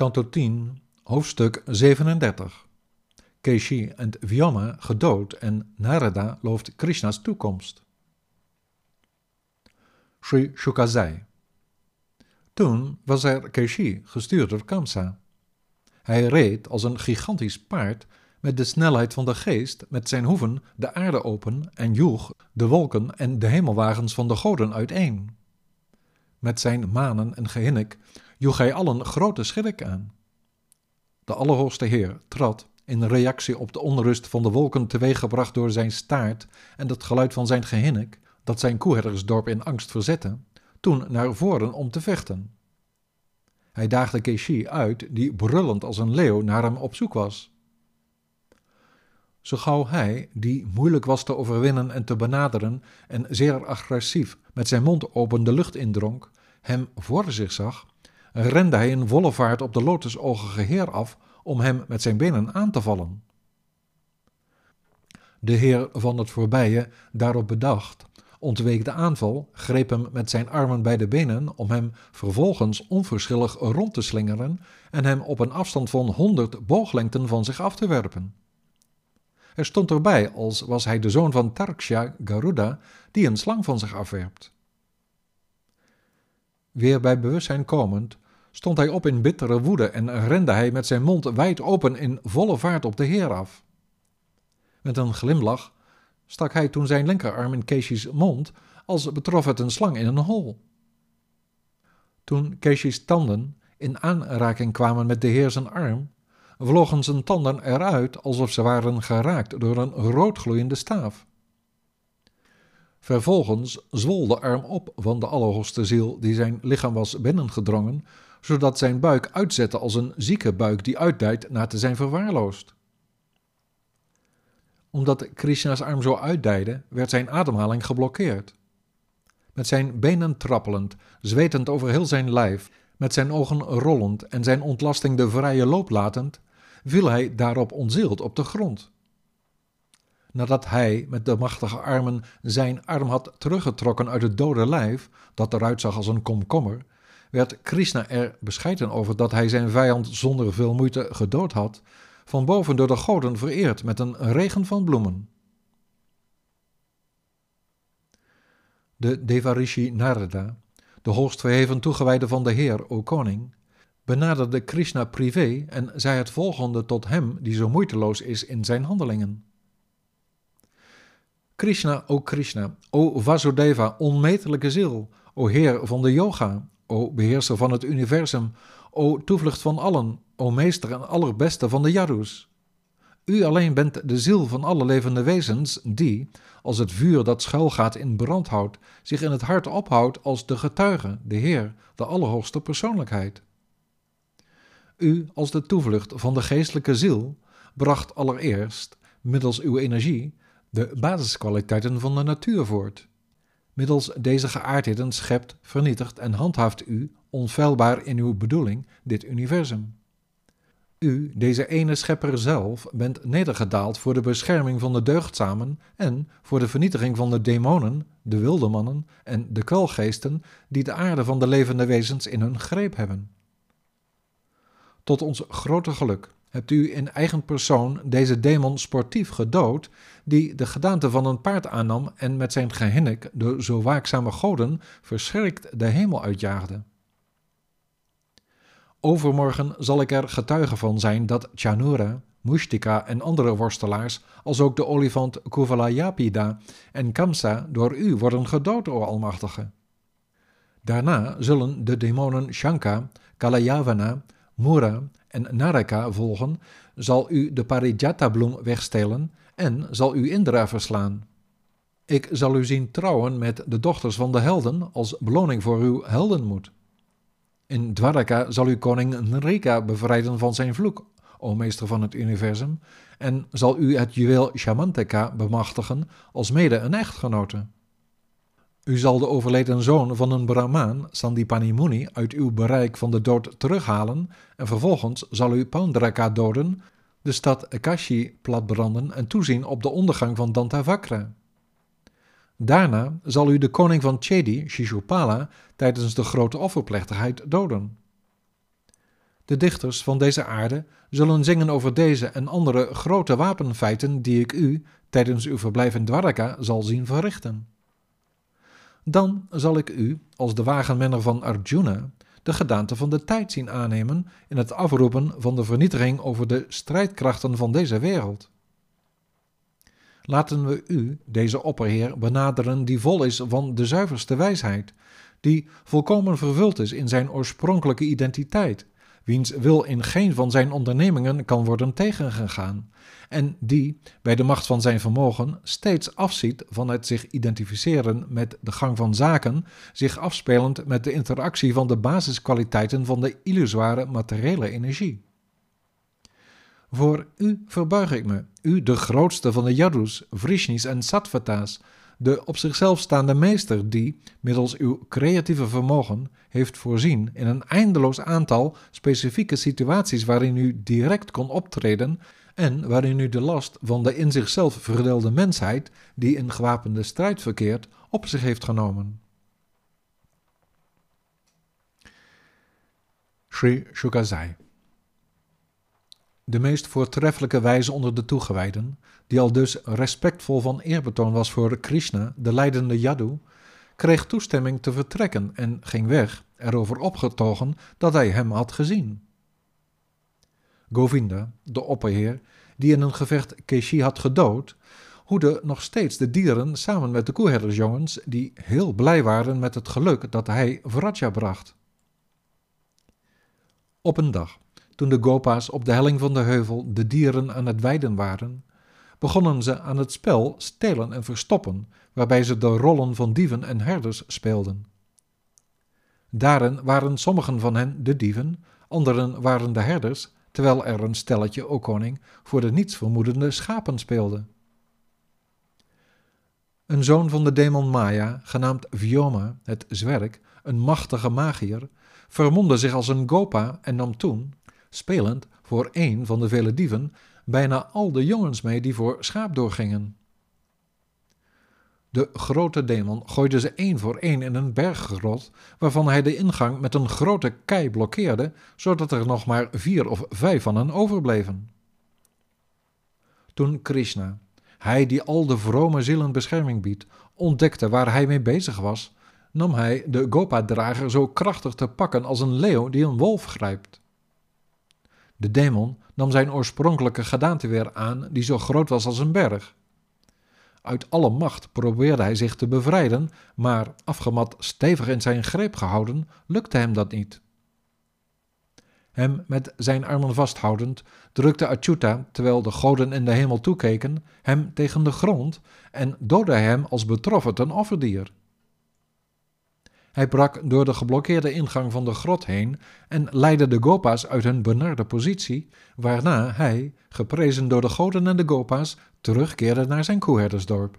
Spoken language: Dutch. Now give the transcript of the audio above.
Kanto 10, hoofdstuk 37. Keshi en Vyoma gedood en Narada looft Krishna's toekomst. Sri Shuka zei. Toen was er Keshi, gestuurd door Kamsa. Hij reed als een gigantisch paard met de snelheid van de geest, met zijn hoeven de aarde open en joeg de wolken en de hemelwagens van de goden uiteen. Met zijn manen en gehinnik joeg hij allen grote schrik aan. De Allerhoogste Heer trad, in reactie op de onrust van de wolken teweeggebracht door zijn staart en het geluid van zijn gehinnik, dat zijn koeherdersdorp in angst verzette, toen naar voren om te vechten. Hij daagde Keshi uit, die brullend als een leeuw naar hem op zoek was. Zo gauw hij, die moeilijk was te overwinnen en te benaderen en zeer agressief met zijn mond open de lucht indronk, hem voor zich zag, rende hij in volle vaart op de lotusogige heer af om hem met zijn benen aan te vallen. De heer van het voorbije, daarop bedacht, ontweek de aanval, greep hem met zijn armen bij de benen om hem vervolgens onverschillig rond te slingeren en hem op een afstand van honderd booglengten van zich af te werpen. Er stond erbij als was hij de zoon van Tarksha Garuda, die een slang van zich afwerpt. Weer bij bewustzijn komend, stond hij op in bittere woede en rende hij met zijn mond wijd open in volle vaart op de heer af. Met een glimlach stak hij toen zijn linkerarm in Keesjes mond, als betrof het een slang in een hol. Toen Keesjes tanden in aanraking kwamen met de heer zijn arm, vlogen zijn tanden eruit alsof ze waren geraakt door een roodgloeiende staaf. Vervolgens zwol de arm op van de Allerhoogste Ziel die zijn lichaam was binnengedrongen, zodat zijn buik uitzette als een zieke buik die uitdijt na te zijn verwaarloosd. Omdat Krishna's arm zo uitdijde, werd zijn ademhaling geblokkeerd. Met zijn benen trappelend, zwetend over heel zijn lijf, met zijn ogen rollend en zijn ontlasting de vrije loop latend, viel hij daarop onzield op de grond. Nadat hij met de machtige armen zijn arm had teruggetrokken uit het dode lijf, dat eruit zag als een komkommer, werd Krishna er bescheiden over dat hij zijn vijand zonder veel moeite gedood had, van boven door de goden vereerd met een regen van bloemen. De Devarishi Narada, de hoogst verheven toegewijde van de Heer, o koning, benaderde Krishna privé en zei het volgende tot hem die zo moeiteloos is in zijn handelingen. Krishna, o Krishna, o Vasudeva, onmetelijke ziel, o Heer van de yoga, o beheerser van het universum, o toevlucht van allen, o meester en allerbeste van de Yarus. U alleen bent de ziel van alle levende wezens die, als het vuur dat schuilgaat in brand houdt, zich in het hart ophoudt als de getuige, de Heer, de Allerhoogste Persoonlijkheid. U, als de toevlucht van de geestelijke ziel, bracht allereerst, middels uw energie, de basiskwaliteiten van de natuur voort. Middels deze geaardheden schept, vernietigt en handhaaft u, onfeilbaar in uw bedoeling, dit universum. U, deze ene schepper zelf, bent nedergedaald voor de bescherming van de deugdzamen en voor de vernietiging van de demonen, de wilde mannen en de kwelgeesten die de aarde van de levende wezens in hun greep hebben. Tot ons grote geluk hebt u in eigen persoon deze demon sportief gedood, die de gedaante van een paard aannam en met zijn gehinnik de zo waakzame goden verschrikt de hemel uitjaagde. Overmorgen zal ik er getuige van zijn dat Chanura, Mushtika en andere worstelaars, als ook de olifant Kuvalayapida en Kamsa door u worden gedood, o Almachtige. Daarna zullen de demonen Shanka, Kalayavana, Mura en Naraka volgen, zal u de Parijata-bloem wegstelen en zal u Indra verslaan. Ik zal u zien trouwen met de dochters van de helden als beloning voor uw heldenmoed. In Dwaraka zal u koning Nrika bevrijden van zijn vloek, o meester van het universum, en zal u het juweel Shamantaka bemachtigen als mede een echtgenote. U zal de overleden zoon van een Brahmaan, Sandipani Muni, uit uw bereik van de dood terughalen en vervolgens zal u Paundraka doden, de stad Kashi platbranden en toezien op de ondergang van Dantavakra. Daarna zal u de koning van Chedi, Shishupala, tijdens de grote offerplechtigheid doden. De dichters van deze aarde zullen zingen over deze en andere grote wapenfeiten die ik u tijdens uw verblijf in Dwarka zal zien verrichten. Dan zal ik u, als de wagenmenner van Arjuna, de gedaante van de tijd zien aannemen in het afroepen van de vernietiging over de strijdkrachten van deze wereld. Laten we u, deze opperheer, benaderen die vol is van de zuiverste wijsheid, die volkomen vervuld is in zijn oorspronkelijke identiteit, wiens wil in geen van zijn ondernemingen kan worden tegengegaan, en die, bij de macht van zijn vermogen, steeds afziet van het zich identificeren met de gang van zaken, zich afspelend met de interactie van de basiskwaliteiten van de illusoire materiële energie. Voor u verbuig ik me, u de grootste van de Yadus, Vrishnis en Sattvata's, de op zichzelf staande meester die, middels uw creatieve vermogen, heeft voorzien in een eindeloos aantal specifieke situaties waarin u direct kon optreden en waarin u de last van de in zichzelf verdeelde mensheid, die in gewapende strijd verkeert, op zich heeft genomen. Sri Shukazai de meest voortreffelijke wijze onder de toegewijden, die al dus respectvol van eerbetoon was voor Krishna, de leidende Yadu, kreeg toestemming te vertrekken en ging weg, erover opgetogen dat hij hem had gezien. Govinda, de opperheer, die in een gevecht Keshi had gedood, hoede nog steeds de dieren samen met de koeherdersjongens, die heel blij waren met het geluk dat hij Vraja bracht. Op een dag toen de Gopa's op de helling van de heuvel de dieren aan het weiden waren, begonnen ze aan het spel stelen en verstoppen, waarbij ze de rollen van dieven en herders speelden. Daarin waren sommigen van hen de dieven, anderen waren de herders, terwijl er een stelletje, o koning, voor de nietsvermoedende schapen speelde. Een zoon van de demon Maya, genaamd Vyoma, het zwerk, een machtige magier, vermomde zich als een gopa en nam toen, spelend voor één van de vele dieven, bijna al de jongens mee die voor schaap doorgingen. De grote demon gooide ze één voor één in een berggrot, waarvan hij de ingang met een grote kei blokkeerde, zodat er nog maar vier of vijf van hen overbleven. Toen Krishna, hij die al de vrome zielen bescherming biedt, ontdekte waar hij mee bezig was, nam hij de Gopa-drager zo krachtig te pakken als een leeuw die een wolf grijpt. De demon nam zijn oorspronkelijke gedaante weer aan, die zo groot was als een berg. Uit alle macht probeerde hij zich te bevrijden, maar afgemat stevig in zijn greep gehouden, lukte hem dat niet. Hem met zijn armen vasthoudend, drukte Achyuta, terwijl de goden in de hemel toekeken, hem tegen de grond en doodde hem als betroffen ten offerdier. Hij brak door de geblokkeerde ingang van de grot heen en leidde de Gopa's uit hun benarde positie, waarna hij, geprezen door de goden en de Gopa's, terugkeerde naar zijn koeherdersdorp.